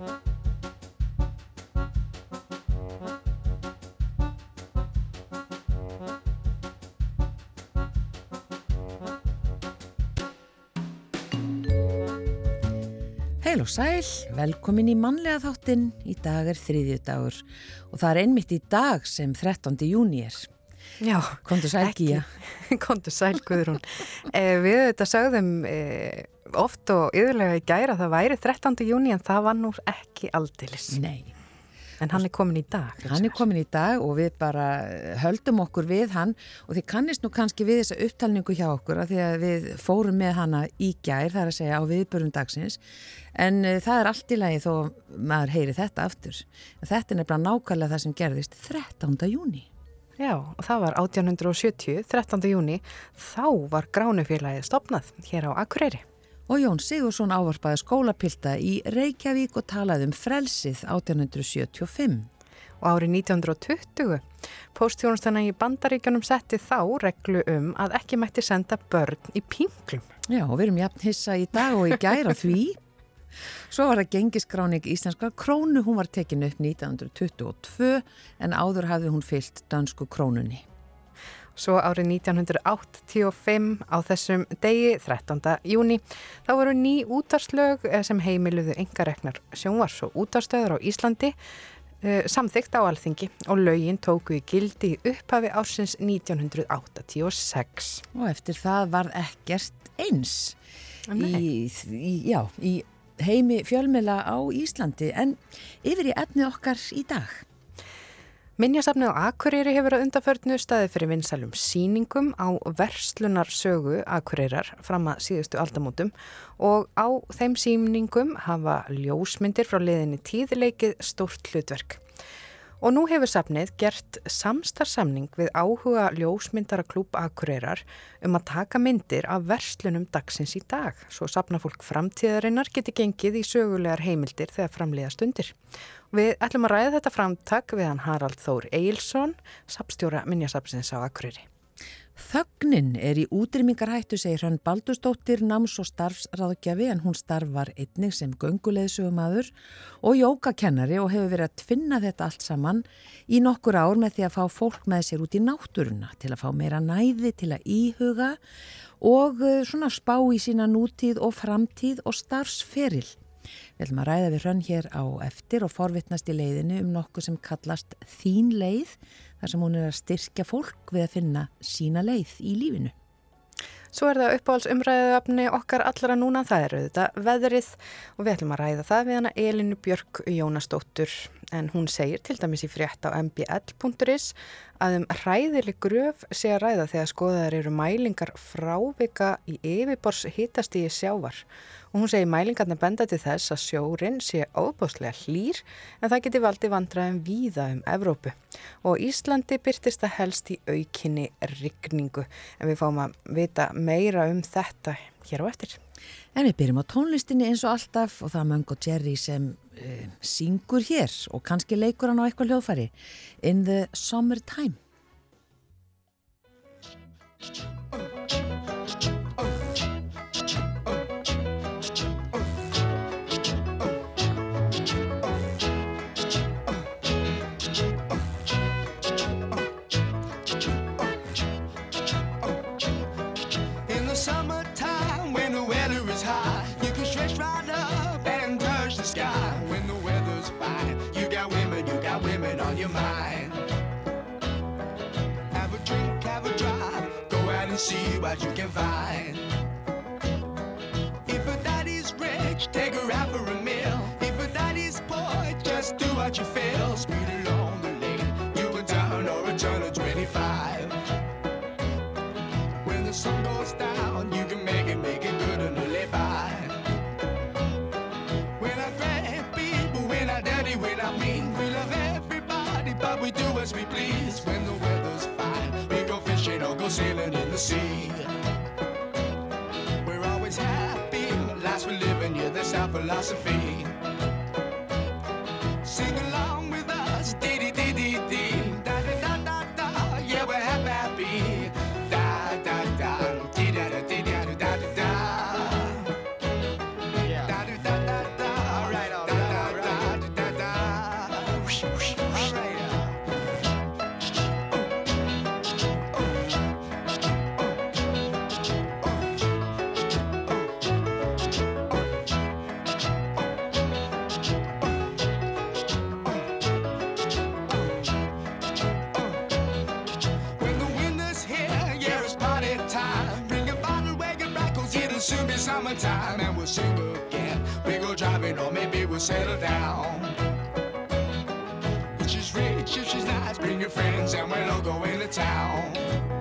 Heil og sæl, velkomin í mannlega þáttinn. Í dag er þriðju dagur og það er einmitt í dag sem 13. júni er. Já, Kondur sæl Gíja. Kondur sæl Guðrún. Eh, við þetta sagðum eh, oft og yfirlega í gæra að það væri 13. júni en það var nú ekki aldilis. Nei, En hann er komin í dag. hann er komin í dag og við bara höldum okkur við hann og þið kannist nú kannski við þessa upptalningu hjá okkur að því að við fórum með hana í gær, það er að segja á viðbörum dagsins en uh, það er allt í lagi þó maður heyri þetta aftur. Þetta er nefnilega nákvæmlega það sem gerðist 13. júni. Já, og það var 1870, 13. júni, þá var gránufélagið stopnað hér á Akureyri. Og Jón Sigursson ávarpaði skólapilta í Reykjavík og talaði um frelsið 1875. Og árið 1920 póstþjónustana í bandaríkjunum setti þá reglu um að ekki mætti senda börn í pinglum. Já, og við erum jafn hissa í dag og í gæra því. Svo var það gengiskráning íslenska krónu, hún var tekin upp 1922 en áður hafði hún fyllt dansku krónunni. Svo árið 1985 á þessum degi, 13. júni, þá voru ný útarslög sem heimiluðu engareknar sjónvars og útarstöður á Íslandi uh, samþygt á alþingi og lögin tóku í gildi upphafi ársins 1986. Og eftir það var ekkert eins í, í, já, í heimi fjölmela á Íslandi en yfir í etnið okkar í dag. Minjasafnið á Akureyri hefur að undarförnu staði fyrir vinsalum síningum á verslunarsögu Akureyrar fram að síðustu aldamótum og á þeim síningum hafa ljósmyndir frá liðinni tíðleikið stórt hlutverk. Og nú hefur safnið gert samstarfsamning við áhuga ljósmyndara klúb Akureyrar um að taka myndir af verslunum dagsins í dag, svo safnafólk framtíðarinnar geti gengið í sögulegar heimildir þegar framleiðast undir. Við ætlum að ræða þetta framtak við hann Harald Þór Eilsson, sapstjóra Minjasapsins á Akureyri. Þögnin er í útrymmingarhættu, segir hann Baldustóttir, náms- og starfsráðgjafi en hún starfar einnig sem gönguleðsugumadur og jókakennari og hefur verið að tvinna þetta allt saman í nokkur ár með því að fá fólk með sér út í náttúruna til að fá meira næði, til að íhuga og svona spá í sína nútíð og framtíð og starfsferil. Við ætlum að ræða við hrönn hér á eftir og forvittnast í leiðinu um nokkuð sem kallast þín leið, þar sem hún er að styrkja fólk við að finna sína leið í lífinu. Svo er það uppáhaldsumræðuöfni okkar allra núna, það eru þetta veðrið og við ætlum að ræða það við hana Elinu Björk Jónasdóttur en hún segir til dæmis í frétt á mbl.is að um hræðileg gröf sé að ræða þegar skoðaðar eru mælingar frávika í yfirbors hitastígi sjávar. Og hún segir mælingarna benda til þess að sjórin sé óbúslega hlýr en það geti valdi vandraðum víða um Evrópu. Og Íslandi byrtist að helst í aukinni rigningu. En við fáum að vita meira um þetta hér á eftir. En við byrjum á tónlistinni eins og alltaf og það Mango Jerry sem uh, syngur hér og kannski leikur hann á eitthvað hljóðfæri In the Summertime. See what you can find. If a daddy's rich, take her out for a meal. If a daddy's poor, just do what you feel. Speed along the lane, you can down or a turn of 25. When the sun goes down, you can make it, make it good and live by. When I grab people, when I dirty, when I mean, we love everybody, but we do as we please. When the weather's sailing in the sea. We're always happy, life's for living, yeah, that's our philosophy. Summertime and we'll sing again. We go driving or maybe we'll settle down. If she's rich, if she's nice, bring your friends and we'll all go into town.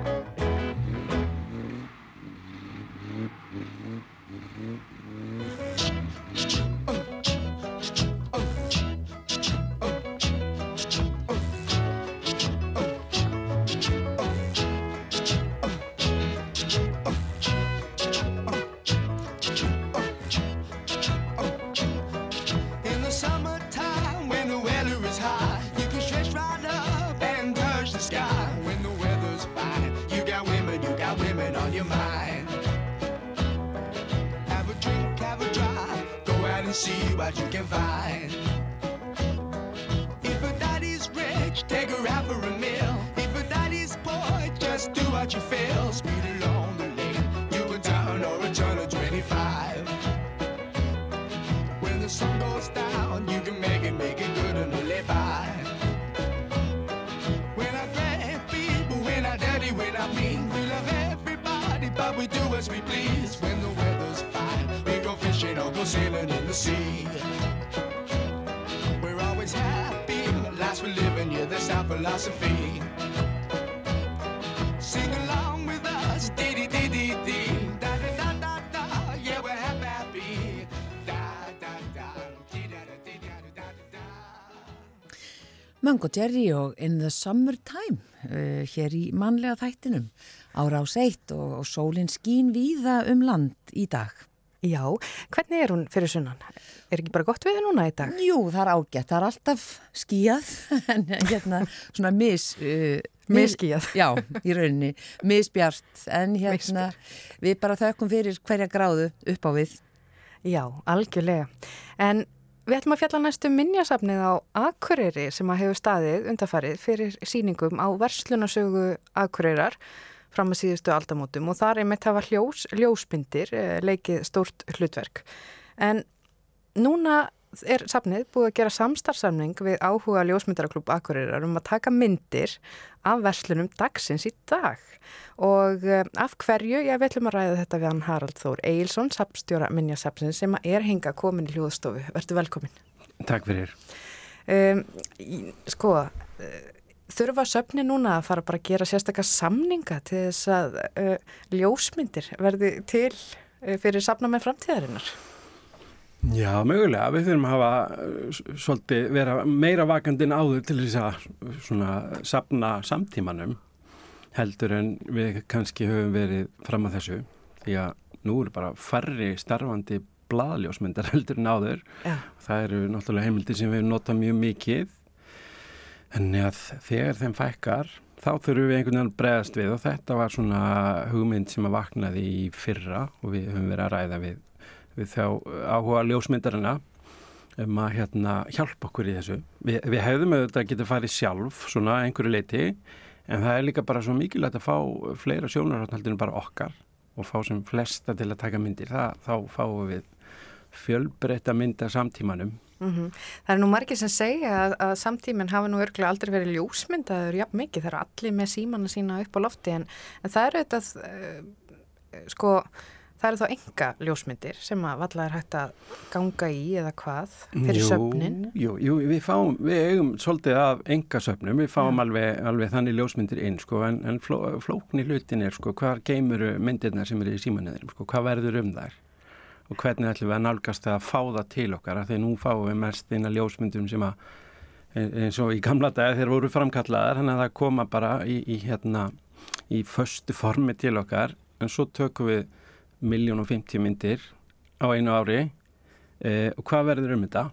Sailing in the sea. We're always happy, lives we're living, yeah, that's our philosophy. Sing along with us, dee dee dee dee dee, da da da da da, yeah, we're happy, happy. Da da da, dee da da dee da da da da. Mungo Jerry og In the Summertime uh, hér í mannlega þættinum á rás 1 og, og sólinn skín víða um land í dag. Já, hvernig er hún fyrir sunnan? Er ekki bara gott við núna í dag? Jú, það er ágætt, það er alltaf skíjað en hérna svona mis... Uh, Misskýjað. Já, í rauninni, misbjart en hérna við bara þökkum fyrir hverja gráðu upp á við. Já, algjörlega. En við ætlum að fjalla næstu minnjasafnið á Akureyri sem að hefur staðið undarfarið fyrir síningum á verslunarsögu Akureyrar fram að síðustu aldamótum og þar er mitt hafa hljós, ljósmyndir eh, leikið stórt hlutverk. En núna er safnið búið að gera samstarfsamning við áhuga ljósmyndaraklub Akureyrar um að taka myndir af verslunum dagsins í dag og eh, af hverju, ég vil um að ræða þetta við hann Harald Þór Eilsson, sapstjóra minnjasapsin sem er hinga komin í hljóðstofu. Vertu velkomin. Takk fyrir. Um, sko, uh, þurfa söfni núna að fara bara að gera sérstakka samninga til þess að uh, ljósmyndir verði til uh, fyrir safna með framtíðarinnar? Já, mögulega. Við þurfum að hafa uh, svolítið vera meira vakandi en áður til þess að svona sapna samtímanum heldur en við kannski höfum verið fram að þessu því að nú eru bara færri starfandi blaðljósmyndar heldur en áður. Já. Það eru náttúrulega heimildir sem við nota mjög mikið en að þegar þeim fækkar þá þurfum við einhvern veginn bregðast við og þetta var svona hugmynd sem að vaknaði í fyrra og við höfum verið að ræða við, við þá áhuga ljósmyndarina um að hérna hjálpa okkur í þessu. Vi, við hefðum auðvitað að geta farið sjálf svona einhverju leiti en það er líka bara svo mikilvægt að fá fleira sjónarhaldin bara okkar og fá sem flesta til að taka myndir. Það, þá fáum við fjölbreytta mynda samtímanum Mm Það er nú margir sem segja að, að samtíminn hafa nú örgulega aldrei verið ljósmyndaður jafn mikið, það eru allir með símanna sína upp á lofti en, en það eru þetta uh, sko, það eru þá enga ljósmyndir sem að valla er hægt að ganga í eða hvað fyrir Jú, söfnin. Jú, jú, við fáum, við eigum svolítið af enga söfnum, við fáum alveg, alveg þannig ljósmyndir inn, sko, en, en fló, flóknir hlutin er, sko, hvað geymuru myndirnar sem eru í símanniðurum, sko, hvað verður um þær og hvernig ætlum við að nálgast það að fá það til okkar, af því nú fáum við mest inn að ljósmyndum sem að eins og í gamla dagi þeir voru framkallaðar, þannig að það koma bara í, í hérna, í föstu formi til okkar, en svo tökum við miljón og 50 myndir á einu ári. Eh, og hvað verður um þetta?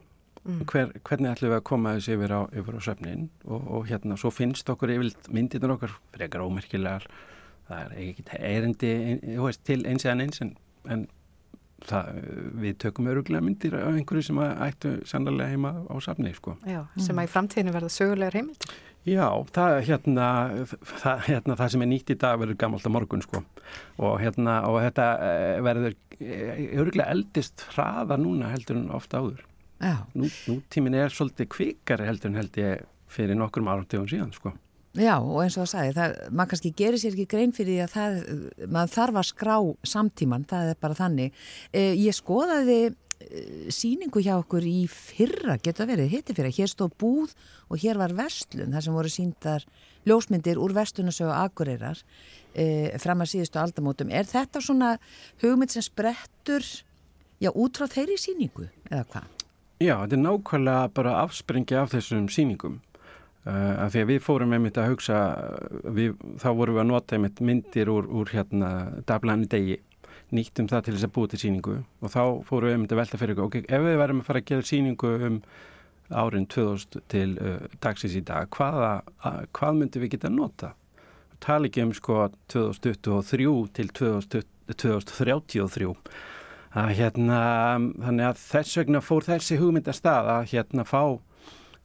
Hver, hvernig ætlum við að koma þessu yfir á, yfir á söfnin? Og, og hérna svo finnst okkur yfirlt myndirnur okkar frekar ómerkilegar. Það er ekki erindi þú veist, til eins eða eins en, en það, við tökum öruglega myndir af einhverju sem ættu sannlega heima á safni sko. Já, sem að í framtíðinu verða sögulegar heimildir. Já, það, hérna, það, hérna, það sem er nýtt í dag verður gammalt á morgun sko og, hérna, og þetta eh, verður eh, öruglega eldist hraða núna heldur en ofta áður. Já, Nú, nútímin er svolítið kvikari heldur en held ég fyrir nokkrum áratöfum síðan sko. Já, og eins og það sagði, maður kannski gerir sér ekki grein fyrir því að það, maður þarf að skrá samtíman, það er bara þannig. Eh, ég skoðaði eh, síningu hjá okkur í fyrra, getur verið, hitti fyrra, hér stóð búð og hér var verslun, þar sem voru síndar ljósmyndir úr vestunasögu Akureyrar eh, fram að síðustu aldamótum. Er þetta svona hugmynd sem sprettur, já, út frá þeirri síningu, eða hvað? Já, þetta er nákvæmlega bara afspringi af þessum síningum. Uh, af því að við fórum einmitt að hugsa, við, þá vorum við að nota einmitt myndir úr, úr hérna dablani degi, nýttum það til þess að búið til síningu og þá fórum við einmitt að velta fyrir okkur, ok, ef við verðum að fara að gera síningu um árin 2000 til uh, dagsins í dag, hvaða, að, hvað myndum við geta að nota? Tala ekki um sko 2023 til 2020, 2033 að hérna, þannig að þess vegna fór þessi hugmynd að stað að hérna fá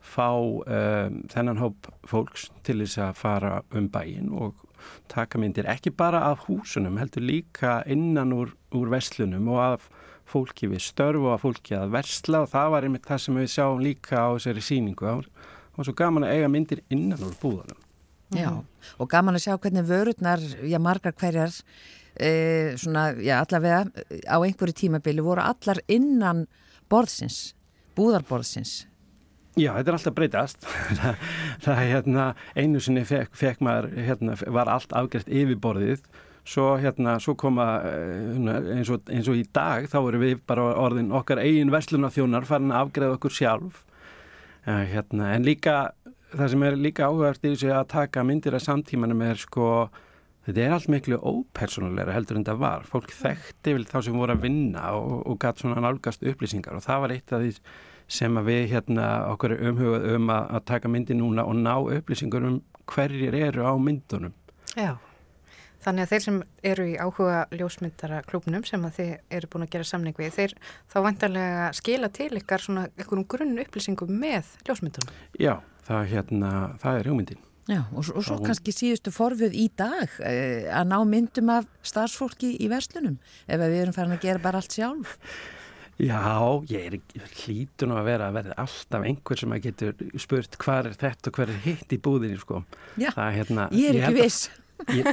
fá um, þennan hóp fólks til þess að fara um bæin og taka myndir ekki bara af húsunum, heldur líka innan úr, úr veslunum og af fólki við störfu og af fólki að versla. Og það var einmitt það sem við sjáum líka á þessari síningu og svo gaman að eiga myndir innan úr búðanum. Já, og gaman að sjá hvernig vörurnar, já margar hverjar, e, svona, já allavega á einhverju tímabili voru allar innan borðsins, búðarborðsins Já, þetta er alltaf breytast. það, það hérna, einu sinni fekk, fekk maður, hérna, var allt afgrætt yfirborðið, svo, hérna, svo koma hérna, eins, og, eins og í dag, þá erum við bara orðin okkar eigin verslunarþjónar farin að afgræða okkur sjálf. Uh, hérna, en líka, það sem er líka áhugast í þessu að taka myndir af samtímanum er sko, þetta er allt miklu ópersónulegra heldur en það var. Fólk þekkti vel þá sem voru að vinna og, og gætt svona nálgast upplýsingar og það var eitt af því sem að við hérna okkur umhugað um að, að taka myndi núna og ná upplýsingur um hverjir eru á myndunum. Já, þannig að þeir sem eru í áhuga ljósmyndara klúpnum sem að þeir eru búin að gera samning við, þeir þá vantarlega skila til ykkar svona einhverjum grunn upplýsingum með ljósmyndunum. Já, það, hérna, það er hugmyndin. Já, og, og svo kannski síðustu forfið í dag eh, að ná myndum af starfsfólki í verslunum ef við erum farin að gera bara allt sjálf. Já, ég er hlítun að vera að verða alltaf einhver sem að getur spurt hvað er þetta og hvað er hitt í búðinni sko. Já, það, hérna, ég er ekki ég viss. Ég,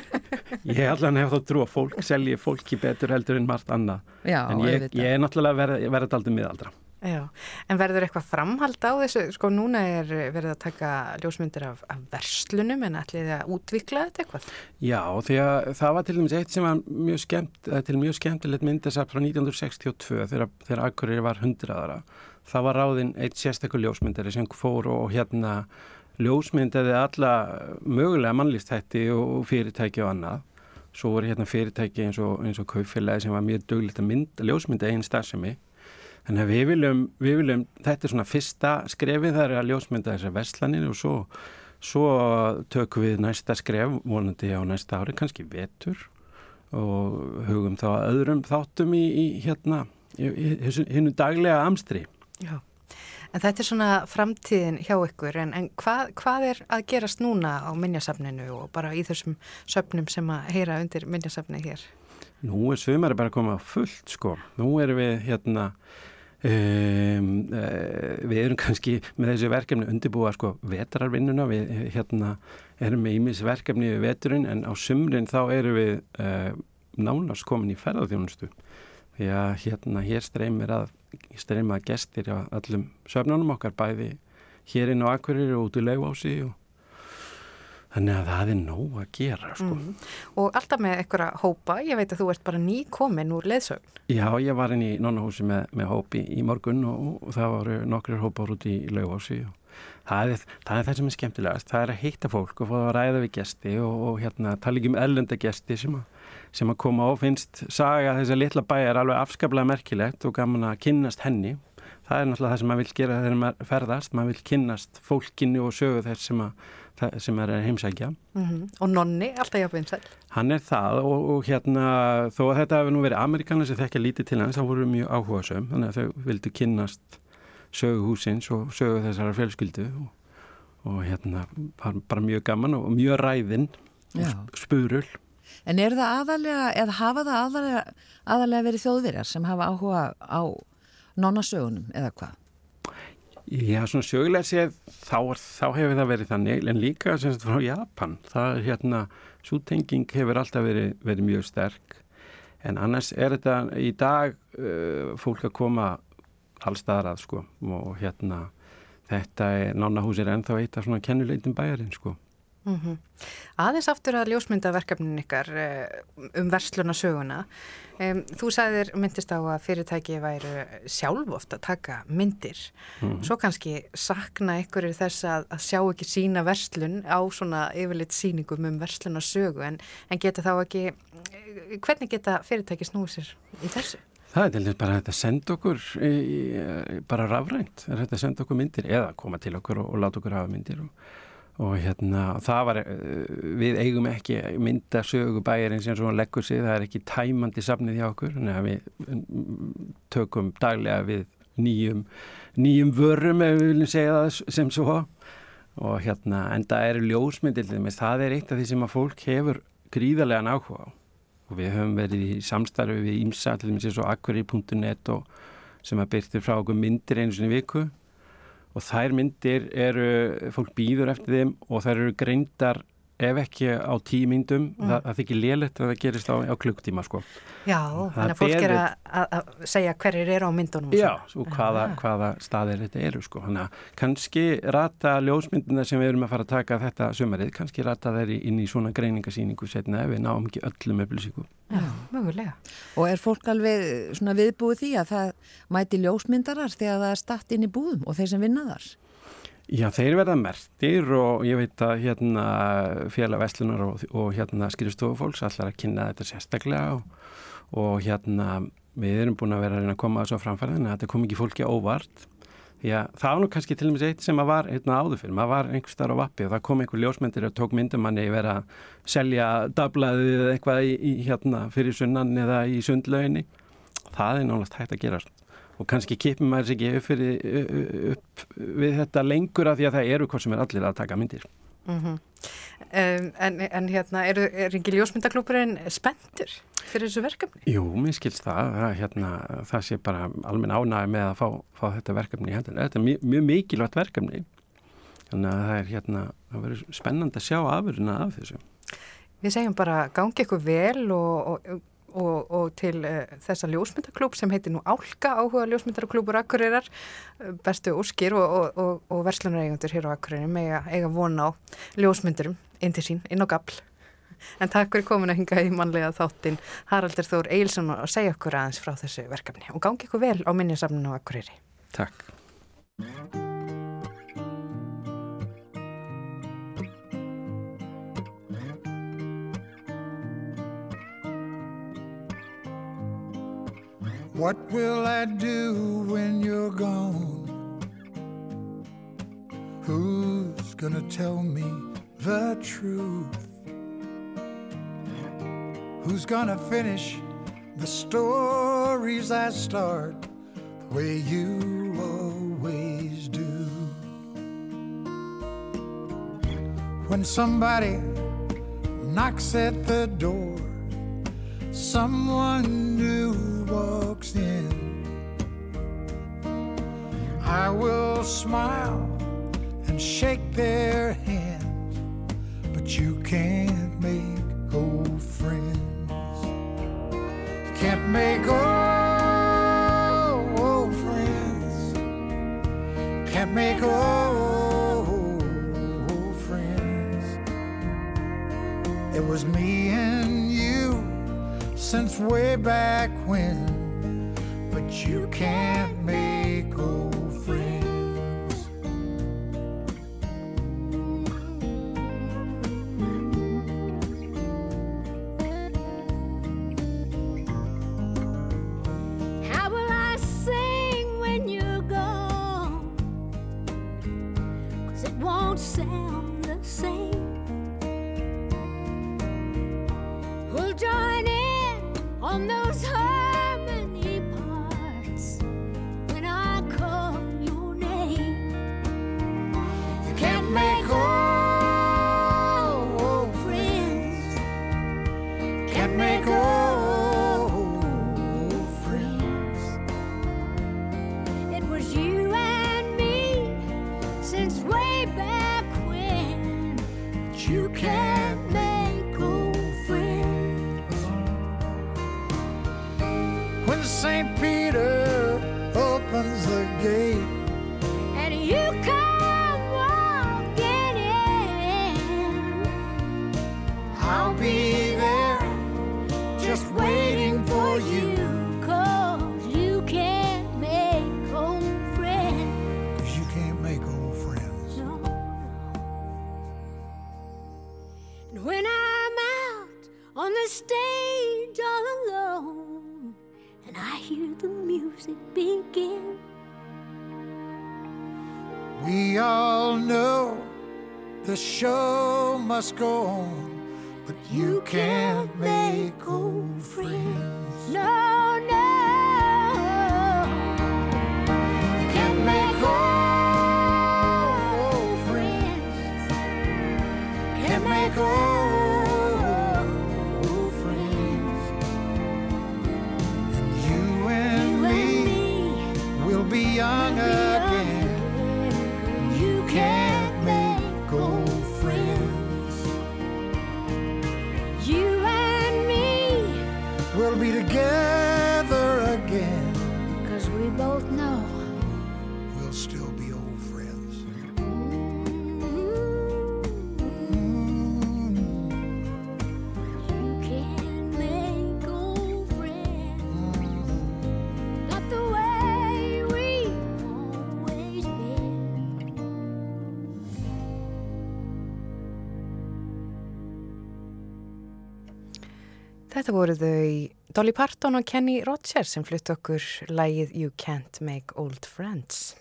ég er allavega nefn þá trú að fólk selji fólki betur heldur en margt annað. Já, en ég, ég er náttúrulega verið verið aldrei miðaldra. Já, en verður eitthvað framhald á þessu? Sko núna er verið að taka ljósmyndir af, af verslunum en ætlið að útvikla þetta eitthvað? Já, því að það var til dæmis eitt sem var mjög skemmt, til mjög skemmtilegt myndasap frá 1962 þegar, þegar Akureyri var hundraðara. Það var ráðinn eitt sérstakul ljósmyndari sem fór og hérna ljósmyndaði alla mögulega mannlýstætti og fyrirtæki og annað. Svo voru hérna fyrirtæki eins og, og kaufélagi sem var mjög döglít að mynda, ljósmynda einn starfsemi Þannig að við viljum, við viljum, þetta er svona fyrsta skrefið, það er að ljósmynda þessar verslanir og svo, svo tökum við næsta skref, vonandi á næsta ári, kannski vetur og hugum þá öðrum þáttum í, í hérna, hinnu daglega amstri. Já, en þetta er svona framtíðin hjá ykkur, en, en hvað, hvað er að gerast núna á minnjasafninu og bara í þessum söfnum sem að heyra undir minnjasafni hér? Nú er sömari bara að koma fullt sko, nú erum við hérna Um, uh, við erum kannski með þessu verkefni undirbúa sko vetrarvinnuna. Við hérna erum með ímis verkefni við veturinn en á sumrin þá erum við uh, nánast komin í ferðarþjónustu því að hérna hér streymir að streymir að gestir á allum söfnunum okkar bæði hér inn á Akkurir og út í Lauvási og Þannig að það er nóg að gera sko. Mm. Og alltaf með einhverja hópa, ég veit að þú ert bara nýkomin úr leðsögn. Já, ég var inn í nonnahúsi með, með hópi í morgun og, og það voru nokkur hópar út í laugási og það er, það er það sem er skemmtilegast. Það er að heita fólk og fá að ræða við gesti og, og hérna, tala ekki um ellenda gesti sem, sem að koma á finnst saga þess að litla bæ er alveg afskaplega merkilegt og gaman að kynnast henni. Það er náttúrulega það sem maður vil gera þegar maður ferðast, maður vil kynnast fólkinu og sögu þess sem að sem er heimsækja. Mm -hmm. Og Nonni, alltaf hjá Vinsæl? Hann er það og, og hérna þó að þetta hefur nú verið Amerikanar sem þekkja lítið til hans, þá voru mjög áhuga söm þannig að þau vildu kynnast sögu húsins og sögu þessara fjölskyldu og, og hérna var bara mjög gaman og mjög ræðinn og spurul. En er það aðalega, eða hafa það aðalega, aðalega verið þjóðverjar sem hafa áhuga á nonnasögunum eða hvað? Já, svona sögulega séð þá, þá hefur það verið þannig en líka sem sagt frá Japan það er hérna, sútenging hefur alltaf verið, verið mjög sterk. En annars er þetta í dag uh, fólk að koma allstaðar að sko og hérna þetta er, nánahús er ennþá eitt af svona kennuleitum bæjarinn sko Mm -hmm. Aðeins aftur að ljósmyndaverkefnin ykkar um verslunarsöguna. Um, þú sagðir myndist á að fyrirtæki væru sjálf ofta að taka myndir. Mm. Svo kannski sakna ykkur þess að, að sjá ekki sína verslun á svona yfirleitt síningum um verslunarsögu en, en geta þá ekki, hvernig geta fyrirtæki snúið sér í þessu? Það er til dæmis bara að senda okkur í, í, bara rafrænt, að senda okkur myndir eða koma til okkur og, og láta okkur hafa myndir og og hérna það var, við eigum ekki myndasögu bæjarinn sem svona leggur sig, það er ekki tæmandi safnið hjá okkur, þannig að við tökum daglega við nýjum, nýjum vörum ef við viljum segja það sem svo. Og hérna en það eru ljósmyndir það er eitt af því sem að fólk hefur gríðarlega náhuga á. Og við höfum verið í samstarfi við ímsa til eins og akkuri.net og sem að byrtir frá okkur myndir einu sinni viku og þær myndir eru, fólk býður eftir þeim og þær eru greindar ef ekki á tímyndum mm. það, það þykir lélitt að það gerist á, á klukktíma sko. Já, þannig að fólk er að, að segja hverjir eru á myndunum Já, og hvaða, hvaða staðir þetta eru sko. Þannig að kannski rata ljósmyndina sem við erum að fara að taka þetta sömarið, kannski rata þeir inn í svona greiningasýningu setna ef við náum ekki öllum upplýsingum Já, mögulega. Og er fólk alveg svona viðbúið því að það mæti ljósmyndarar þegar það er statt inn í búðum og þeir sem vinna þar? Já, þeir verða mertir og ég veit að hérna félag Vestlunar og, og hérna skrifstofufólks allar að kynna þetta sérstaklega og, og hérna við erum búin að vera að að koma þessu á framfæðin en þetta kom ekki fólki óvart. Að það var nú kannski til og með eitt sem að var hérna áður fyrir, maður var einhver starf á vappi og það kom einhver ljósmyndir og tók myndumanni að vera að selja dablaðið eða eitthvað í, í hérna fyrir sunnan eða í sundlauginni. Það er náttúrulega hægt að gera og kannski kipum maður sér ekki upp, fyrir, upp við þetta lengur af því að það eru hvað sem er allir að taka myndir. Mm -hmm. um, en, en hérna, er, er ekki ljósmyndaklúpurinn spendur fyrir þessu verkefni? Jú, mér skilst það. Það, hérna, það sé bara almenn ánæg með að fá, fá þetta verkefni í hendina. Þetta er mjög, mjög mikilvægt verkefni. Þannig að það er hérna, það verður spennand að sjá afurina af þessu. Við segjum bara gangi ykkur vel og, og og, og til uh, þessa ljósmyndaklúb sem heitir nú Álka áhuga ljósmyndarklúbur Akureyrar, eh, bestu úrskýr og, og, og verslunareigundur hér á Akureyri með að eiga vona á ljósmyndurum inn til sín, inn á gafl. En takk fyrir komin að hinga í manlega þáttinn Haraldur Þór Eilsson og segja okkur aðeins frá þessu verkefni og gangi ykkur vel á minnisamninu á Akureyri. Takk. What will I do when you're gone? Who's gonna tell me the truth? Who's gonna finish the stories I start the way you always do? When somebody knocks at the door, someone new walks I will smile and shake their hands, but you can't make old friends. Can't make old, old friends. Can't make old, old friends. It was me and you since way back when, but you can't make old St. Peter opens the gate. The show must go on, but you can't make old friends. no, Þetta voru þau Dolly Parton og Kenny Rogers sem flutt okkur lægið You Can't Make Old Friends.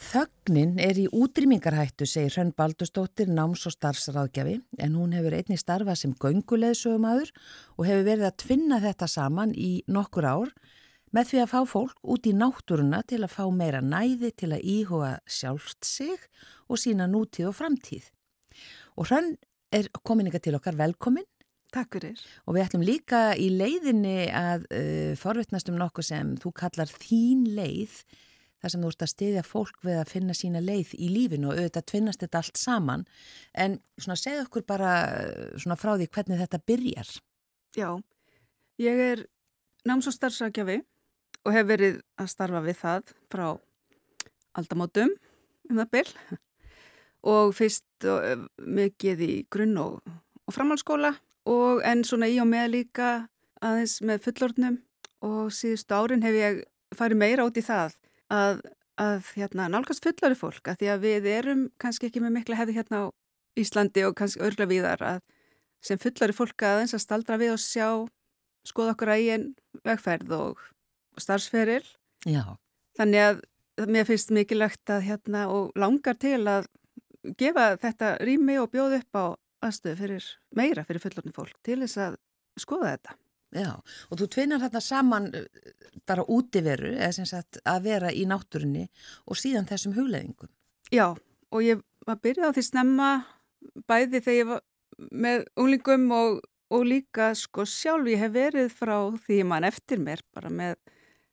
Þögnin er í útrýmingarhættu, segir Hrönn Baldustóttir, náms- og starfsráðgjafi, en hún hefur einni starfað sem gönguleðsögumadur og hefur verið að tvinna þetta saman í nokkur ár með því að fá fólk út í náttúruna til að fá meira næði til að íhuga sjálft sig og sína nútíð og framtíð. Og Hrönn er komin ykkar til okkar velkomin Takk fyrir. og við ætlum líka í leiðinni að uh, forvitnast um nokkuð sem þú kallar þín leið þar sem þú ert að stiðja fólk við að finna sína leið í lífinu og auðvitað tvinnast þetta allt saman. En svona segð okkur bara uh, svona frá því hvernig þetta byrjar. Já, ég er náms- og starfsrækjafi og hef verið að starfa við það frá aldamótum um það byll og fyrst uh, mikið í grunn og, og framhaldsskóla og en svona í og með líka aðeins með fullorðnum og síðustu árin hef ég farið meira út í það að, að hérna, nálgast fullari fólk að því að við erum kannski ekki með mikla hefði hérna á Íslandi og kannski örgla víðar að sem fullari fólk aðeins að staldra við og sjá, skoða okkur að eigin vegferð og, og starfsferil. Já, Þannig að mér finnst mikilvægt að hérna og langar til að gefa þetta rými og bjóða upp á aðstöðu fyrir meira fyrir fullorðin fólk til þess að skoða þetta. já og þú tvinnar þetta saman uh, bara útiveru eða sem sagt að vera í náttúrunni og síðan þessum hugleðingum Já, og ég var byrjað á því snemma bæði þegar ég var með unglingum og, og líka sko sjálf ég hef verið frá því mann eftir mér bara með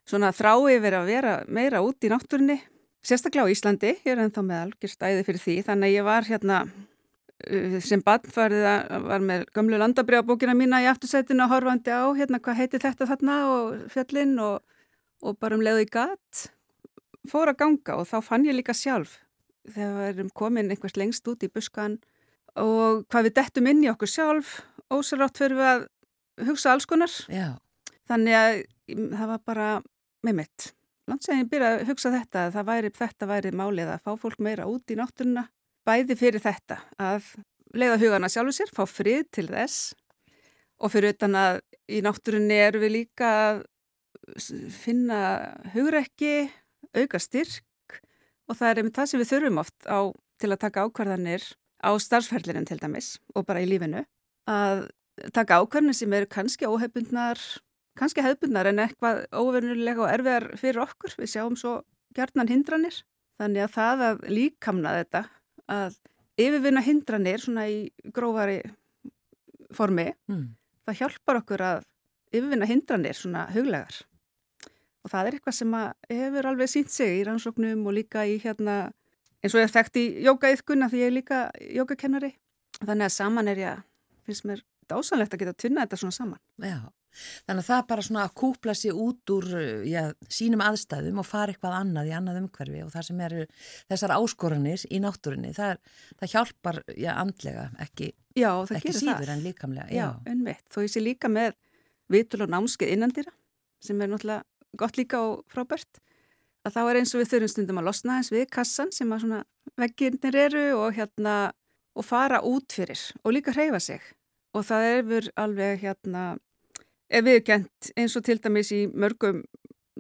svona þrái verið að vera meira út í náttúrunni sérstaklega á Íslandi, ég er ennþá með algjör stæði fyrir því, þannig að ég var hérna sem badnfarið var með gömlu landabrjábókina mína í aftursætinu og horfandi á hérna hvað heiti þetta þarna og fjallinn og, og bara um leiðu í gatt fór að ganga og þá fann ég líka sjálf þegar við erum komin einhvers lengst út í buskan og hvað við dettum inn í okkur sjálf ósarátt fyrir við að hugsa alls konar. Já, þannig að mm, það var bara með mitt landsegin ég byrja að hugsa þetta að þetta væri málið að fá fólk meira út í náttúruna bæði fyrir þetta að leiða hugana sjálfur sér, fá frið til þess og fyrir utan að í náttúrunni erum við líka að finna hugrekki, auka styrk og það er einmitt það sem við þurfum oft á, til að taka ákvarðanir á starfsferðlinin til dæmis og bara í lífinu að taka ákvarðanir sem eru kannski óhefbundnar, kannski hefbundnar en eitthvað óvernulega og erfiðar fyrir okkur. Við sjáum svo gjarnan hindranir. Þannig að það að líkamna þetta, að yfirvinna hindranir svona í grófari formi, mm. það hjálpar okkur að yfirvinna hindranir svona huglegar. Og það er eitthvað sem að hefur alveg sínt sig í rannsóknum og líka í hérna, eins og ég þekkt í jókaíðkunna því ég er líka jókakennari. Þannig að saman er ég, finnst mér dásanlegt að geta tunna þetta svona saman. já Þannig að það er bara svona að kúpla sér út úr já, sínum aðstæðum og fara eitthvað annað í annað umhverfi og það sem eru þessar áskoranir í náttúrinni, það, er, það hjálpar já, andlega, ekki, Já, ekki síður það. en líkamlega. Já, ennveitt. Þó ég sé líka með vitul og námskeið innandýra sem er náttúrulega gott líka og frábært að þá er eins og við þurfum stundum að losna eins við kassan sem að svona veggirnir eru og hérna og fara út fyrir og líka hreyfa sig og það er alveg hérna viðkent eins og til dæmis í mörgum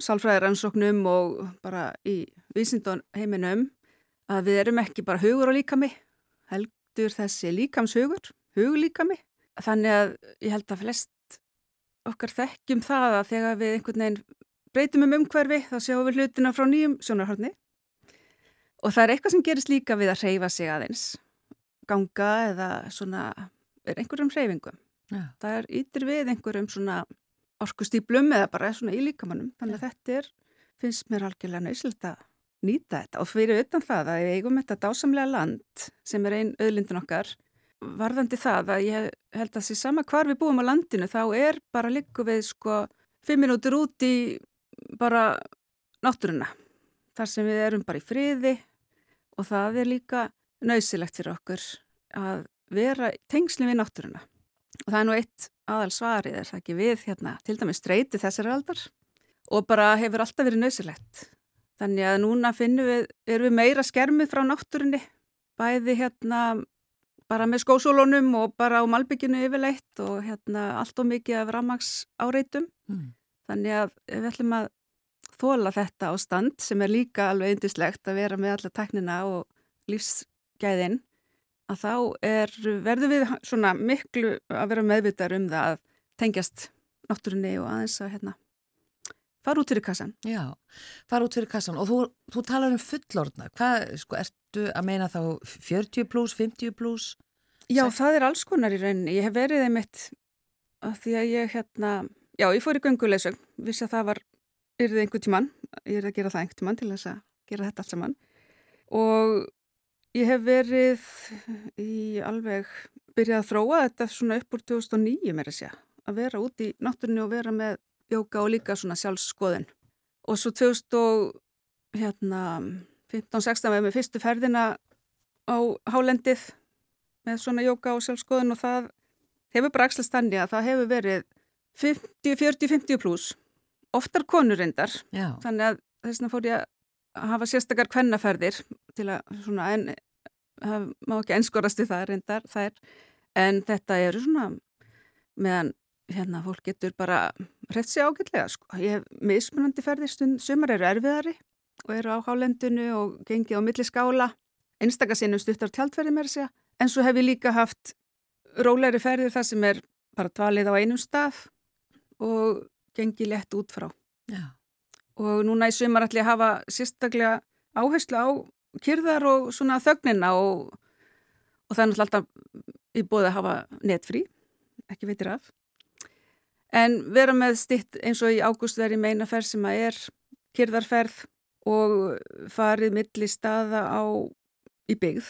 sálfræðiransóknum og bara í vísindun heiminum að við erum ekki bara hugur og líkami heldur þessi líkamshugur, huglíkami. Þannig að ég held að flest okkar þekkjum það að þegar við einhvern veginn breytum um umhverfi þá sjáum við hlutina frá nýjum sjónarhörni og það er eitthvað sem gerist líka við að hreyfa sig aðeins ganga eða svona er einhverjum hreyfingum Já. það er ytir við einhverjum svona orkustýplum eða bara svona í líkamannum þannig að þetta er, finnst mér algjörlega nöysilt að nýta þetta. Og fyrir utan það að við eigum þetta dásamlega land sem er einn öðlindin okkar varðandi það að ég held að þessi sama hvar við búum á landinu þá er bara líku við sko fimm minútur út í bara náttúruna. Þar sem við erum bara í friði og það er líka nöysilegt fyrir okkur að vera tengsli við náttúruna og það er nú eitt aðal svarið er það ekki við hérna til dæmis streyti þessari aldar? Og bara hefur alltaf verið nöysilegt þannig að núna finnum við, erum við meira skermið frá náttúrunni. Bæði hérna bara með skósólunum og bara á malbygginu yfirleitt og hérna allt og mikið af ramags áreitum Mm. Þannig að við ætlum að þóla þetta ástand sem er líka alveg eindislegt að vera með alla teknina og lífsgæðin að þá er, verður við svona miklu að vera meðvitað um það að tengjast náttúrunni og aðeins að hérna fara út fyrir kassan. Já, fara út fyrir kassan og þú, þú talar um fullorðna. Hvað, sko, ertu að meina þá 40 pluss, 50 pluss? Já, Sætt. það er alls konar í rauninni. Ég hef verið einmitt að því að ég hérna, já, ég fór í gönguleysögn, vissi að það var, yrðið einhver tíman, ég er að gera það einhver tíman til þess að gera þetta allt saman og ég hef verið í alveg byrjað að þróa þetta svona upp úr 2009 mér að segja, að vera út í náttúrunni og vera með jóka og líka svona sjálfskoðun og svo 2000 og hérna 15-16 við með fyrstu ferðina á hálendið með svona jóka og sjálfskoðun og það hefur bara axlast þannig að það hefur verið 50, 40, 50 pluss oftar konur reyndar. Já, þannig að þess vegna fór ég að hafa sérstakar kvennaferðir til að svona en það má ekki enskorast í það reyndar er, en þetta eru svona meðan hérna fólk getur bara hreitt sig ágætlega sko. ég hef mismunandi ferðir stund, sumar eru erfiðari og eru á hálendinu og gengið á milli skála. Einstakasinnum stuttar tjaldferði mér segja. En svo hef ég líka haft rólegri ferðir þar sem er bara dvalið á einum stað og gengið létt út frá. Já, og núna í sumar ætla ég að hafa sérstaklega áherslu á kyrðar og svona þögnina og, og það er náttúrulega alltaf í bóði að hafa netfrí, ekki veitir af. En vera með stitt eins og í ágúst verið meina ferð sem að er kyrðarferð og farið milli staða á í byggð,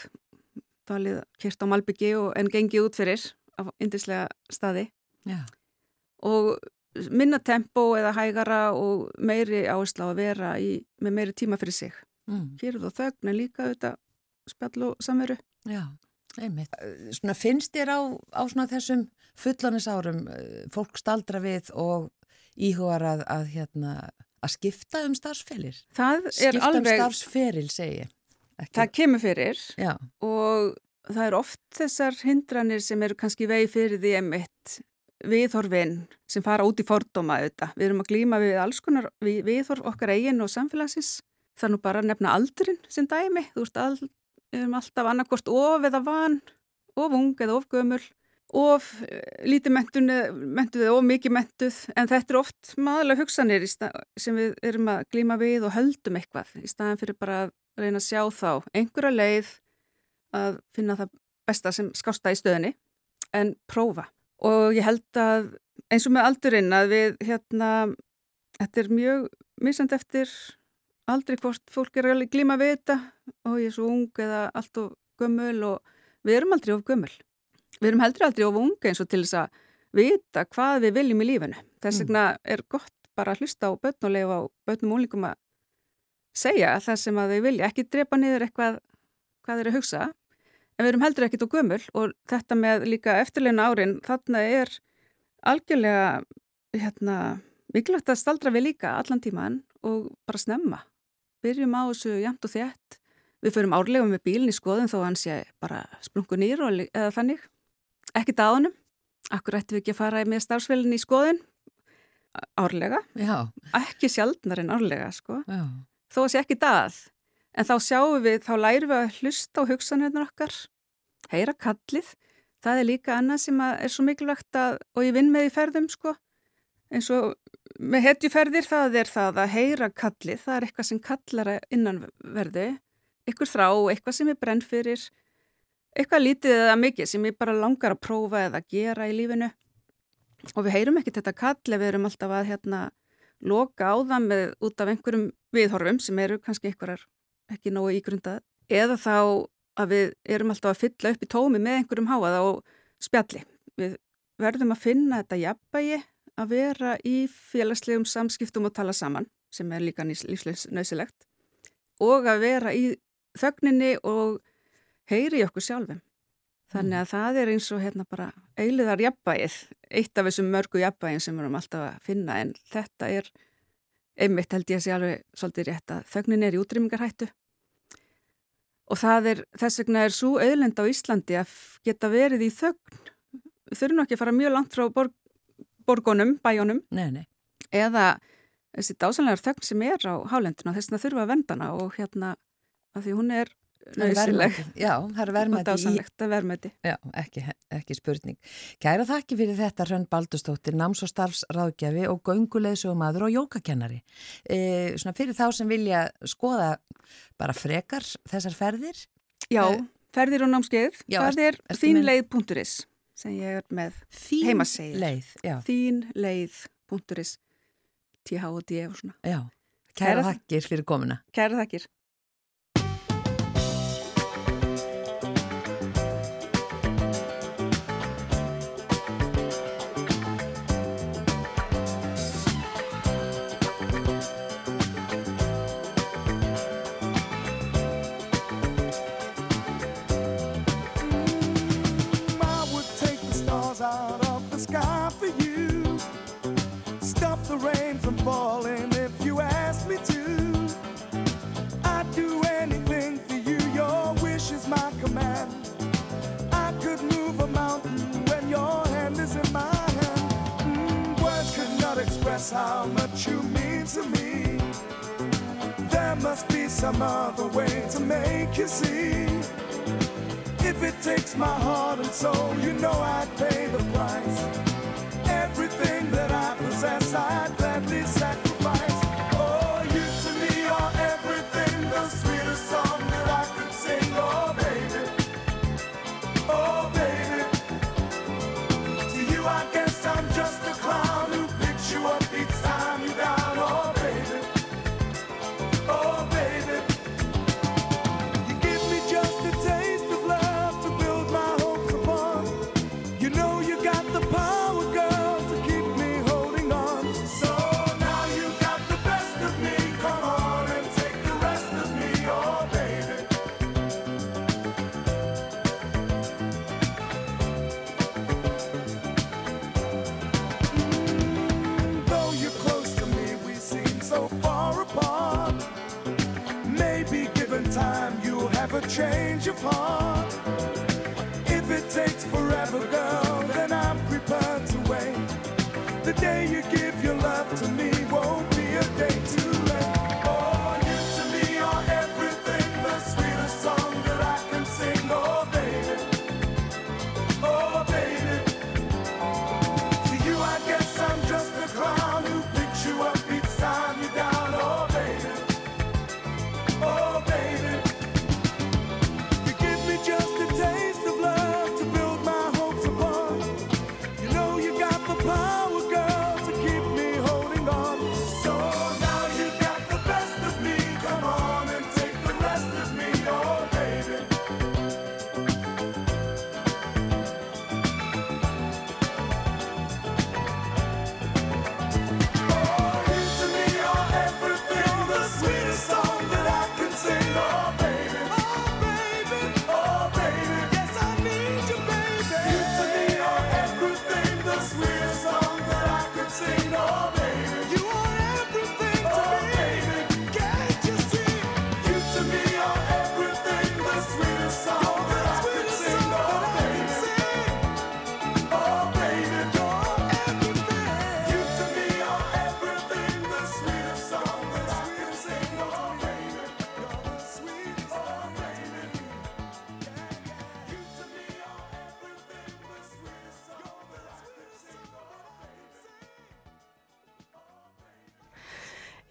talið kyrt á Malbyggi og en gengið út fyrir á indislega staði já, og minna tempo eða hægara og meiri áherslu á að vera í, með meiri tíma fyrir sig. Mm, Kýrð og þögn en líka auðvitað spjall og samveru. já, einmitt. Svona finnst þér á, á svona þessum fullanis-árum fólk staldra við og íhugar að, að, hérna, að skipta um er Skipta um alveg, starfsferil, segi ég. Ekki. það kemur fyrir Já, og það er oft þessar hindranir sem eru kannski vegi fyrir því emitt viðhorfin sem fara út í fordóma auðvitað. Við erum að glýma við alls konar við, viðhorf okkar eigin og samfélagsins. Það er nú bara að nefna aldurinn sem dæmi. Þú veist, all, erum alltaf annarkvort of eða van, of ung eða of gömul, of eh, lítið mentuð, eða of mikið mentuð. En þetta er oft maðurlega hugsanir stað, sem við erum að glýma við og höldum eitthvað í staðan fyrir bara að reyna að sjá þá einhverja leið að finna það besta sem skásta í stöðinni en prófa. Og ég held að eins og með aldurinn að við hérna, þetta er mjög misand eftir aldrei hvort fólk er að glíma við þetta og ég er svo ung eða allt of gömul og við erum aldrei of gömul. Við erum heldur aldrei of ung eins og til þess að vita hvað við viljum í lífinu. Þess Mm. vegna er gott bara að hlusta á börn og börnum úlingum að segja það sem að þau vilja, ekki drepa niður eitthvað hvað þeir að hugsa. En við erum heldur ekkit og gömul og þetta með líka eftirleina árin, þarna er algjörlega hérna, mikilvægt að staldra við líka allan tíman og bara snemma. Byrjum á þessu jæmt og þétt. Við förum árlega með bílinn í skoðun þó að hann sé bara sprungu nýr og, li- eða þannig. Ekki dáðunum. Akkur ættum við ekki að fara með starfsfélinn í skoðun árlega. Já, Ekki sjaldnar en árlega, sko. já. Þó að sé ekki dað. En þá sjáum við, þá lærum við að hlusta á hugsanirnar okkar. Heyra kallið. Það er líka annað sem að er svo mikilvægt að, og ég vinn með í ferðum, sko. Eins og með hetjuferðir það er það að heyra kallið. Það er eitthvað sem kallar að innanverðu. Eitthvað þrá, eitthvað sem er brenn fyrir. Eitthvað lítið eða mikið sem ég bara langar að prófa eða gera í lífinu. Og við heyrum ekki þetta kall ef við erum alltaf að hérna loka á það með út af einhverjum viðhorfum sem eru kannski einhverjar ekki nógu ígrundað eða þá að við erum alltaf að fylla upp í tómi með einhverjum háaða og spjalli. Við verðum að finna þetta jafnbægi að vera í félagslegum samskiptum og tala saman sem er líka lífsnausilegt og að vera í þögninni og heyri okkur sjálfum. Þannig að það er eins og hérna bara eiliðar jafnbæið, eitt af þessum mörgu jafnbæin sem við erum alltaf að finna en þetta er einmitt held ég að sé alveg svolítið rétt að þögnin er í útrýmingarhættu og það er, þess vegna er svo auðlend á Íslandi að geta verið í þögn. Þurfum ekki að fara mjög langt frá borg, borgunum, bæjónum Nei, nei. eða þessi dásanlegar þögn sem er á hálenduna þess vegna þurfa að venda hana og hérna að því hún er nöðsileg er og dásanlegt að verðmæti. Já, ekki, ekki spurning. Kæra þakki fyrir þetta Hrönn Baldustóttir, náms- og starfsráðgjafi og gönguleðsugumadur og jókakennari. E, svona fyrir þá sem vilja skoða bara frekar þessar ferðir. Já, Eh, ferðir og námskeið, er með- þínleið.is sem ég er með. Já, þínleið.is THD og svona. já. Kæra Kæra- þakkir fyrir komuna. Kæra þakkir. How much you mean to me. There must be some other way to make you see. If it takes my heart and soul, you know I'd pay the price. Everything that I possess, I'd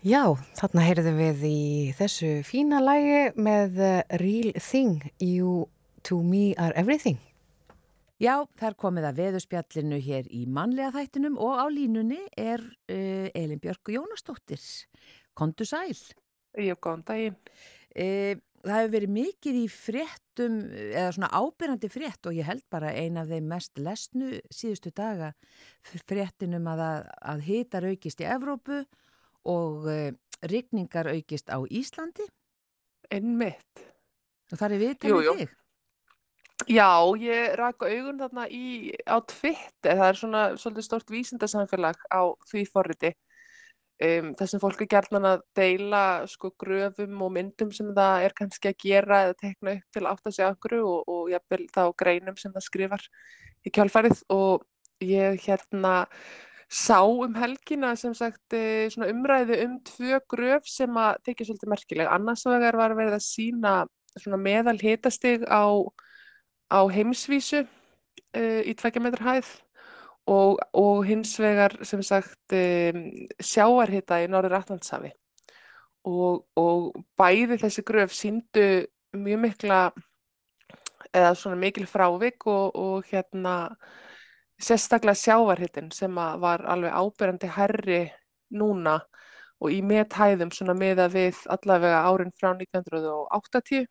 Já, þarna heyrðum við í þessu fína lægi með uh, Real Thing, You to Me Are Everything. Já, þar komið að veðuspjallinu hér í mannlega þættinum og á línunni er uh, Elin Björk Jónasdóttir. Kondu sæl. Jú, góðan daginn. Uh, það hefur verið mikið í fréttum, eða svona ábyrjandi frétt og ég held bara eina af þeim mest lesnu síðustu daga fréttinum að, að hitar aukist í Evrópu og uh, rigningar aukist á Íslandi. Einmitt. Og það er viðtalið jú. þig. Já, ég raka augun þarna í, á Twitter, það er svona svolítið stort vísindasamfélag á því forriti. Um, þar sem fólk er gerðan að deila sko gröfum og myndum sem það er kannski að gera eða tekna upp til að átta sig okkur og, og jafnvel þá greinum sem það skrifar í kjálfarið og ég hérna sá um helgina sem sagt eh, umræðu um tvö gröf sem að tekja svolítið merkileg. Annars vegar var verið að sína meðal hitastig á, á heimsvísu uh, í tveggja metra hæð og, og hins vegar sem sagt um, sjáarhita í Norður Atlantshafi og, og bæði þessi gröf síndu mjög mikla eða svona mikil frávik og, og hérna sérstaklega sjávarhitin sem var alveg áberandi herri núna og í methæðum svona meða við allavega árin frá 1980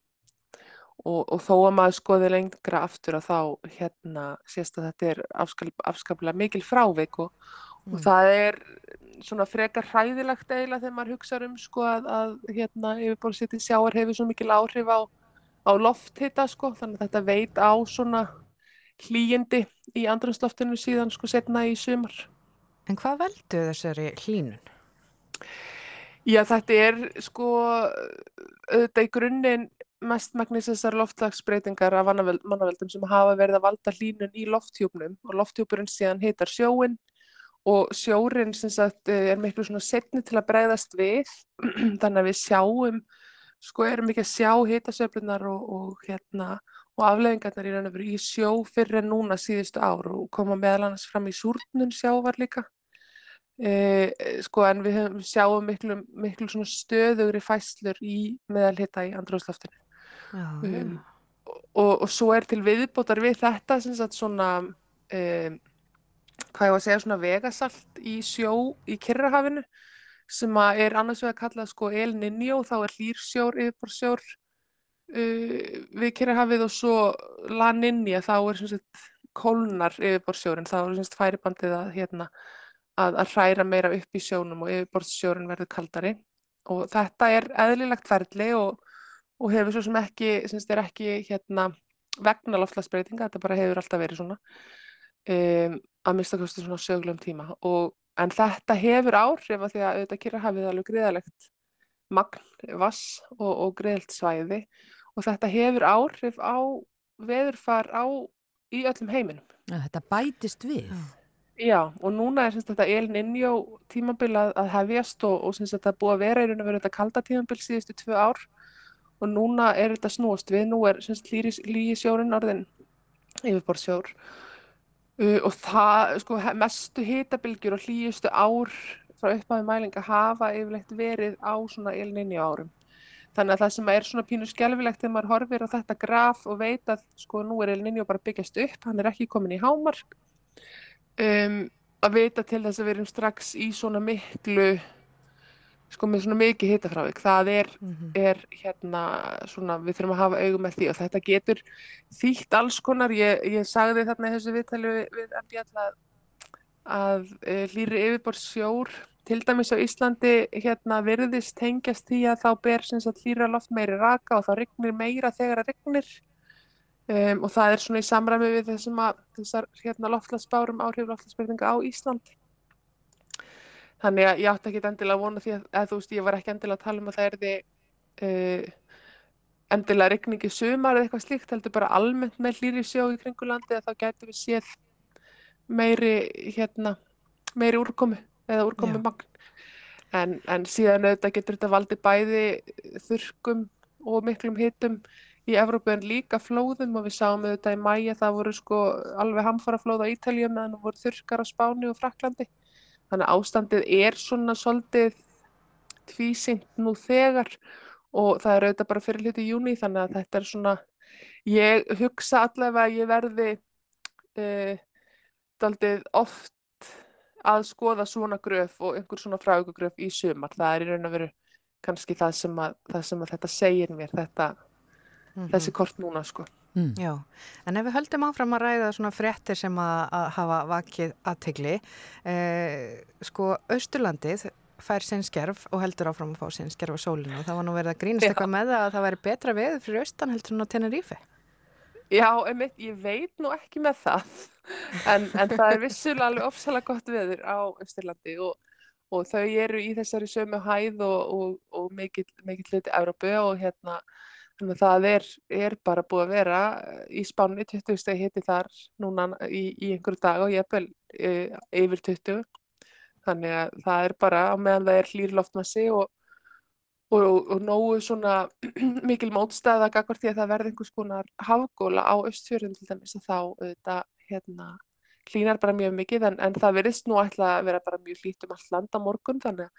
og, og þó að maður skoði lengra aftur að þá hérna sést að þetta er afskap, afskaplega mikil frávik og, og það er svona frekar hræðilegt eiginlega þegar maður hugsa um sko að, að hérna yfirborðsýtti sjáar hefur svo mikil áhrif á, á lofthita sko þannig að þetta veit á svona hlýjindi í andrumsloftinu síðan sko setna í sumar. En hvað veldu þessari hlínun? Já, þetta er sko auðvitað í grunninn mestmagnis þessar loftlagsbreytingar af mannavel- mannaveldum sem hafa verið að valda hlínun í lofthjúpnum og lofthjúpurinn síðan hitar sjóin og sjórin sem sagt er miklu svona setni til að bregðast við þannig að við sjáum sko erum ekki að sjá hitasöflunar og, og hérna og afleðingarnar í raun og veru í sjó fyrir en núna síðustu ár og koma meðal annars fram í súrnun sjávar líka. Eh, sko en við sjáum miklu, miklu svona stöðugri fæslur í meðalhita í andrúðsloftinu Já, um, og, og svo er til viðbótar við þetta svona um, hvað ég var að segja svona vegasalt í sjó í Kyrrahafinu sem er annars vegar kallað sko El Niño þá er hlýrsjór yfirborðsjór uh, við Kyrrahafið og svo La Niña þá er sem sagt kólnar yfirborðsjórin þá er sem sagt færibandið að hérna að, að hræra meira upp í sjónum og yfirborðssjórin verður kaldari. Og þetta er eðlilegt ferli og, og hefur svo sem ekki, sem sagt, er ekki hérna, vegna loftslagsbreytinga, þetta bara hefur alltaf verið svona um, að mista kosti svona sögulegum tíma. Og, en þetta hefur áhrif að því að auðvitað Kyrrahafið er alveg greiðalegt magn vass og, og greiðalt svæði og þetta hefur áhrif á veðurfar á í öllum heiminum. Þetta bætist við. Já, og núna er semst þetta El Niño tímabil að, að hefjast og, og semst þetta búið að vera í raun og veru þetta kalda tímabil síðustu tvö ár og núna er þetta snúast við, nú er semst lígi sjórin orðin yfirborðsjór uh, og það, sko, mestu hitabilgjur og hlýjustu ár frá upphafi mælinga hafa yfirleitt verið á svona Niño árum. Þannig að það sem er svona pínu skelfilegt þegar maður horfir á þetta graf og veit að sko nú er Niño bara byggjast upp, hann er ekki komin í hámark um, að vita til þess að við erum strax í svona miklu sko með svona mikið hitafrávik. Það er, er hérna svona við þurfum að hafa augum með því og þetta getur þýtt alls konar. Ég, ég sagði þarna í þessu viðtali við, við MBL að, að e, hlýri yfirborðsjór til dæmis á Íslandi hérna virðist tengjast því að þá ber hlýra loft meiri raka og þá rignir meira þegar það rignir. Um, og það er svona í samræmi við þessum að þessar hérna loftlagsbárum áhrif loftlagsbreytinga á Ísland. Þannig að ég átti ekki endilega að vona því að, að þú veist ég var ekki endilega að tala um að það erði uh, endilega rigning í sumar eða eitthvað slíkt heldur bara almennt með hlýri sjó í kringulandi að þá gætu við séð meiri hérna meiri úrkomu eða úrkomu magn. En, en síðan auðvitað getur þetta valdi bæði þurrkum og miklum hitum í Evrópu en líka flóðum og við sáum auðvitað í mæja það voru sko alveg hamfara flóð á Ítalíu meðan það voru þurrkar á Spáni og Fraklandi þannig að ástandið er svona svolítið tvísyngt nú þegar og það er auðvitað bara fyrir hluti júni þannig að þetta er svona, ég hugsa allavega að ég verði uh, daldið oft að skoða svona gröf og einhver svona frægugröf í sumar. Það er í raun og veru kannski það sem að, það sem að þetta segir mér, þetta, þessi kort núna sko. Mm. Já, en ef við höldum áfram að ræða svona fréttir sem að, að hafa vakið aðtegli, eh, sko Östurlandið fær sinn skerf og heldur áfram að fá sinn skerf á sólinu og það var nú verið að grínast eitthvað með það að það væri betra veður fyrir Östan heldur en á Tenerífi. Já, einmitt, ég veit nú ekki með það, en, en það er vissulega alveg ofsalega gott veður á Östurlandi og, og þau eru í þessari sömu hæð og, og, og mikill, hluti Európu og hérna að það er, er bara búið að vera í spánni 20 steg hitti þar núna í, í einhverju dag og ég er vel e, yfir 20. Þannig að það er bara meðan það er hlýr loftmassi og, og, og nógu svona mikil mótstæða gagvart því að það verði einhvers konar hafgóla á östfjörðum til dæmis að þá þetta hérna hlýnar bara mjög mikið en, en það verðist nú ætla að vera bara mjög hlýtt um allt land á morgun þannig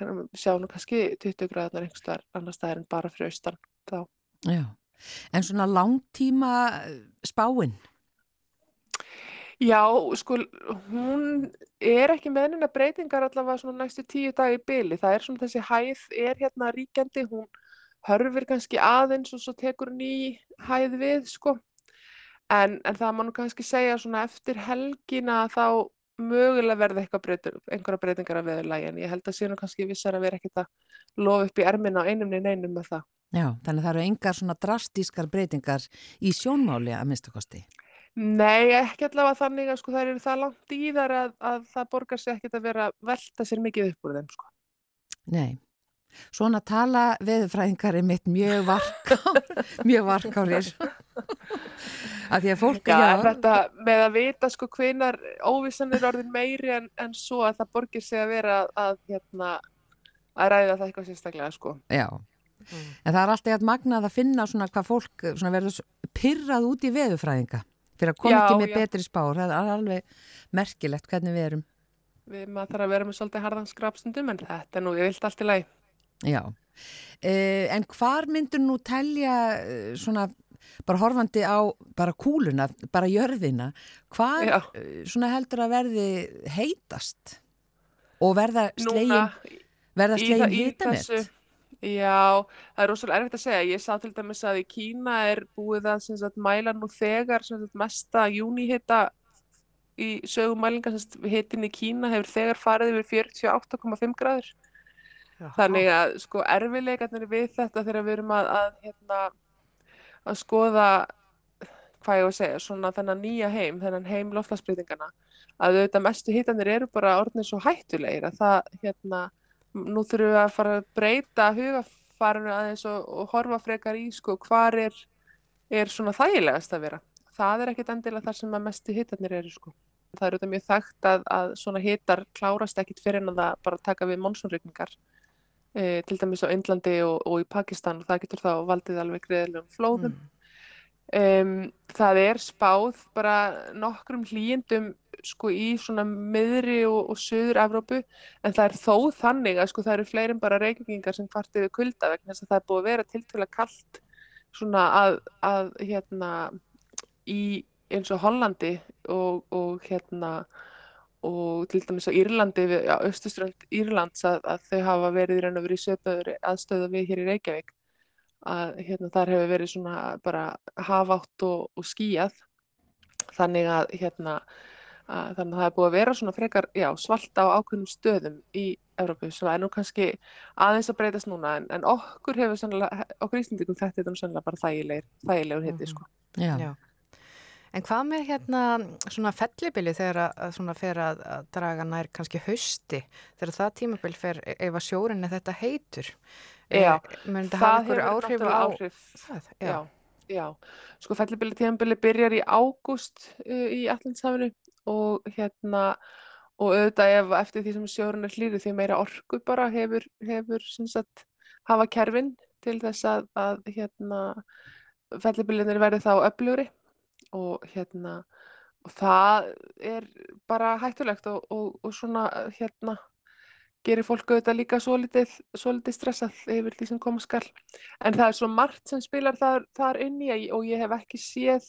að sjá nú kannski 20 gráðnar einhverstaðar annar staðar en bara fyrir austan þá. Já, en svona langtíma eh, spáinn? Já, sko, hún er ekki meðnina breytingar allavega svona næstu tíu dagi byli. Það er svona þessi hæð er hérna ríkjandi, hún hörfir kannski aðeins og svo tekur ný hæð við, sko. En, en það má nú kannski segja svona eftir helgina þá mögulega eitthvað breytur, einhverja breytingar af veðurlægi en ég held að síðan kannski vissar að vera ekkert að lofa upp í erminna á einum neina einum með það. Já, þannig að það eru engar svona drastískar breytingar í sjónmáli að minnstakosti. Nei, ekki allavega þannig að sko það eru það langt í þar að, að það borgar sér ekkert að vera að velta sér mikið upp úr þeim sko. Nei, svona tala veðurfræðingar er mitt mjög varkár, mjög varkárir. að því að fólk, já, já. Þetta með að vita sko hvenar óvissan er orðin meiri en, en svo að það borgir sig að vera að, hérna, að ræða það eitthvað sérstaklega sko. Já. Mm. En það er alltaf eitthvað magnað að finna svona hvað fólk verður pyrrað út í veðufræðinga fyrir að koma Já, ekki með já. betri spár. Það er alveg merkilegt hvernig við erum. Við maður þarf að vera með svolítið harðan skrapstundum en þetta er nú, vilt allt í lagi. Já. Uh, en hvar myndur nú telja uh, svona bara horfandi á bara kúluna, bara jörðina, hvar Já. uh, svona heldur að verði heitast og verða slegin, verða slegin þessu- Já, það er rosalega erfitt að segja. Ég sá til dæmis að í Kína er búið að sagt, mæla nú þegar sagt, mesta júnihita í sögumælinga. Hitin í Kína hefur þegar farið yfir 48,5 gráður. Þannig að sko erfileikarnir við þetta þegar við erum að, að, hérna, að skoða, hvað ég á að segja, svona þennan nýja heim, þennan heim loftlagsbreytingana, að auðvitað mestu hitanir eru bara orðnir svo hættulegir að það, hérna, nú þurfum við að fara að breyta hugafarinu aðeins og, og horfa frekar í sko hvar er, er svona þægilegast að vera. Það er ekkit endilega þar sem að mestu hitarnir eru sko. Það er auðvitað mjög þekkt að, að svona hitar klárast ekkit fyrir en að það bara taka við monsónrygningar e, til dæmis á Indlandi og, og í Pakistan og það getur þá valdið alveg greiðilegum flóðum. Um, það er spáð bara nokkrum hlýjendum sko í svona miðri og, og söður Evrópu en það er þó þannig að sko það eru fleirin bara reykingar sem kvartið við kulda vegna þess að það er búið að vera tiltvöla kallt svona að, að hérna í eins og Hollandi og, og hérna og til dæmis á Írlandi, á austuströnd Írlands að, að þau hafa verið í raun og verið í söpöður aðstöðu við hér í Reykjavík að hérna þar hefur verið svona bara hafatt og, og skýjað þannig að hérna að, þannig að það er búið að vera svona frekar já, svalt á ákveðnum stöðum í Evrópu sem er nú kannski aðeins að breytast núna en, en okkur hefur sannlega, okkur Íslandingum þetta er nú sannlega bara þægilegur, þægilegur hitti sko. Já. Já. En hvað með hérna svona fellibili þegar að, svona fer að, að draga nær kannski hausti þegar það tímabil fer e, ef að sjórin er þetta heitur? Já, Eh, þetta hafa það einhver hefur áhrif á áhrif það? já, já. Sko fellibili tíðanbili byrjar í ágúst uh, í Allandshafinu og hérna og auðvitað ef eftir því sem sjórun er hlýri því meira orku bara hefur, hefur sagt hafa kerfin til þess að, að hérna fellibilinir verði þá öflugri og hérna og það er bara hættulegt og, og, og svona hérna gerir fólk auðvitað líka svolítið, svolítið stressað yfir því sem koma skal. En það er svo margt sem spilar þar, þar inn í og ég hef ekki séð,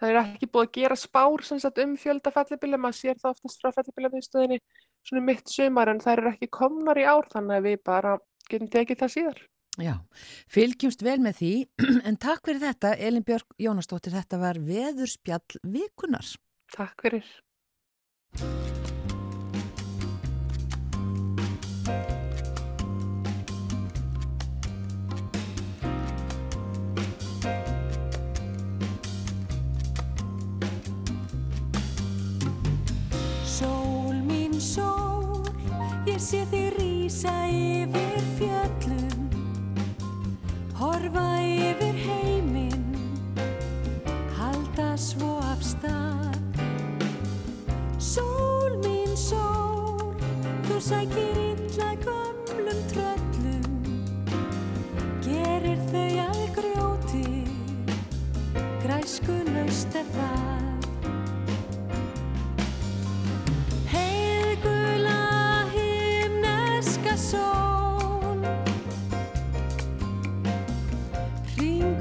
það er ekki búið að gera spár sagt, um fjölda fellibila, maður sér það oftast frá fellibilamiðstöðinni svona mitt sumar en það eru ekki komnar í ár þannig að við bara getum tekið það síðar. Já, fylgjumst vel með því, en takk fyrir þetta, Elin Björk Jónastóttir, þetta var veðurspjall vikunar. Takk fyrir. Sé þig rýsa yfir fjöllum Horfa yfir heiminn Halda svo af stað. Sól mín sól Þú sækir illa gömlum tröllum Gerir þau að grjóti Græsku laust er það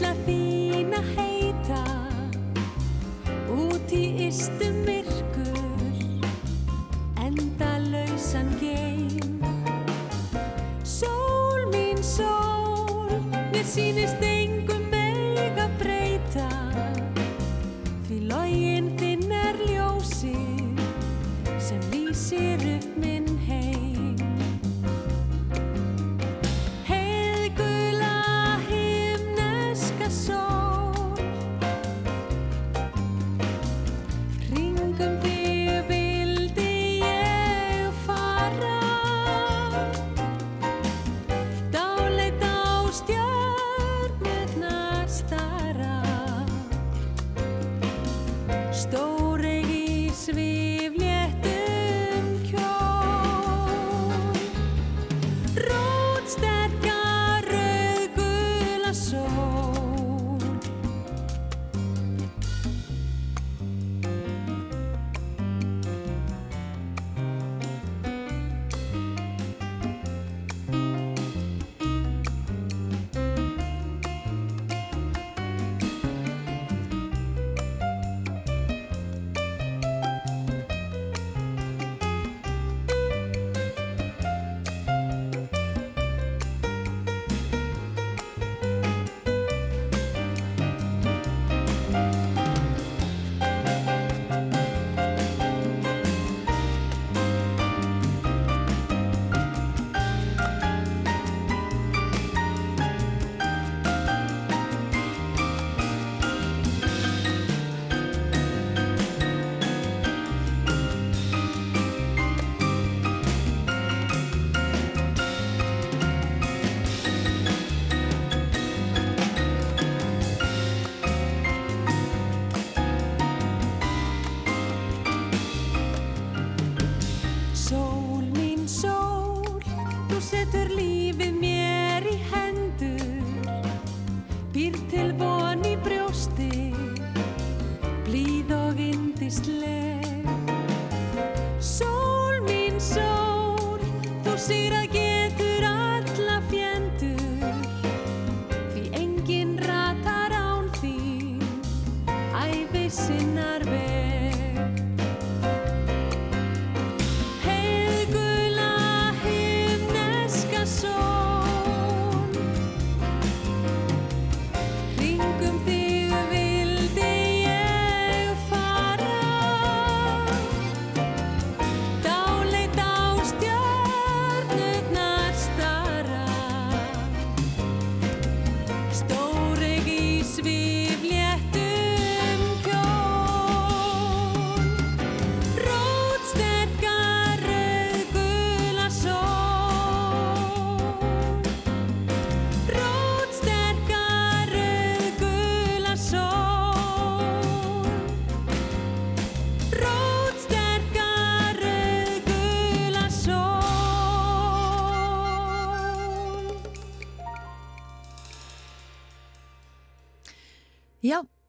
la.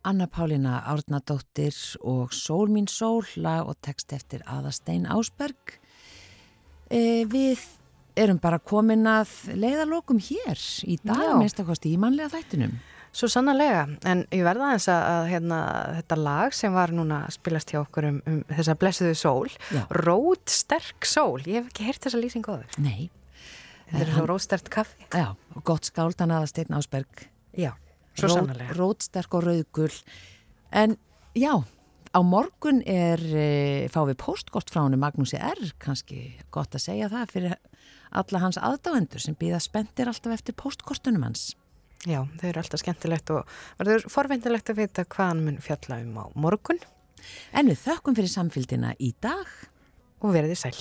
Anna Pálína Árnadóttir og Sól mín sól, lag og text eftir Aðastein Ásberg. E, við erum bara komin að leiðalokum hér í dag, Já. minnst að kosti í mannlega þættinum. Svo sannarlega, en ég verða aðeins að, að hérna, þetta lag sem var núna að spilast hjá okkur um, um þessa blessuðu sól, Já. rótsterk sól, ég hef ekki heyrt þessa lýsingu á þau. Nei, Þetta er svo rótstert kaffi. já, gott skáldan Aðastein Ásberg. Já. Rótsterk og rauðgull. En já, á morgun er, e, fá við postkort frá henni Magnúsi R, kannski gott að segja það fyrir alla hans aðdáendur sem býða spendir alltaf eftir postkortunum hans. Já, þau eru alltaf skemmtilegt og verður forvindilegt að vita hvað hann mun fjalla um á morgun En við þökkum fyrir samfélgina í dag. og verðið sæl.